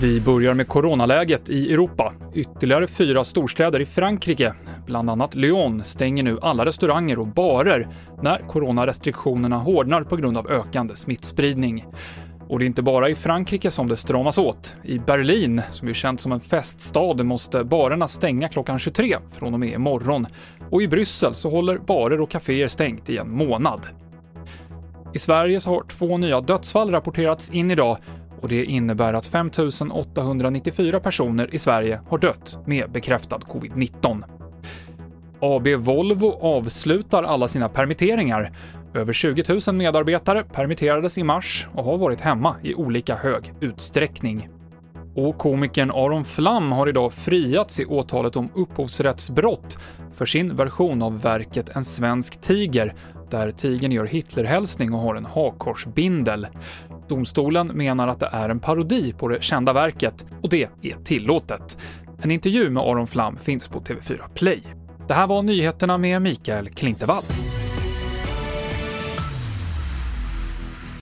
Vi börjar med coronaläget i Europa. Ytterligare fyra storstäder i Frankrike, bland annat Lyon, stänger nu alla restauranger och barer när coronarestriktionerna hårdnar på grund av ökande smittspridning. Och det är inte bara i Frankrike som det stramas åt. I Berlin, som är känt som en feststad, måste barerna stänga klockan 23 från och med imorgon. Och i Bryssel så håller barer och kaféer stängt i en månad. I Sverige så har två nya dödsfall rapporterats in idag och det innebär att 5 894 personer i Sverige har dött med bekräftad covid-19. AB Volvo avslutar alla sina permitteringar. Över 20 000 medarbetare permitterades i mars och har varit hemma i olika hög utsträckning. Och komikern Aron Flam har idag friats i åtalet om upphovsrättsbrott för sin version av verket En svensk tiger, där tigern gör Hitlerhälsning och har en hakkorsbindel. Domstolen menar att det är en parodi på det kända verket och det är tillåtet. En intervju med Aron Flam finns på TV4 Play. Det här var nyheterna med Mikael Klintevall.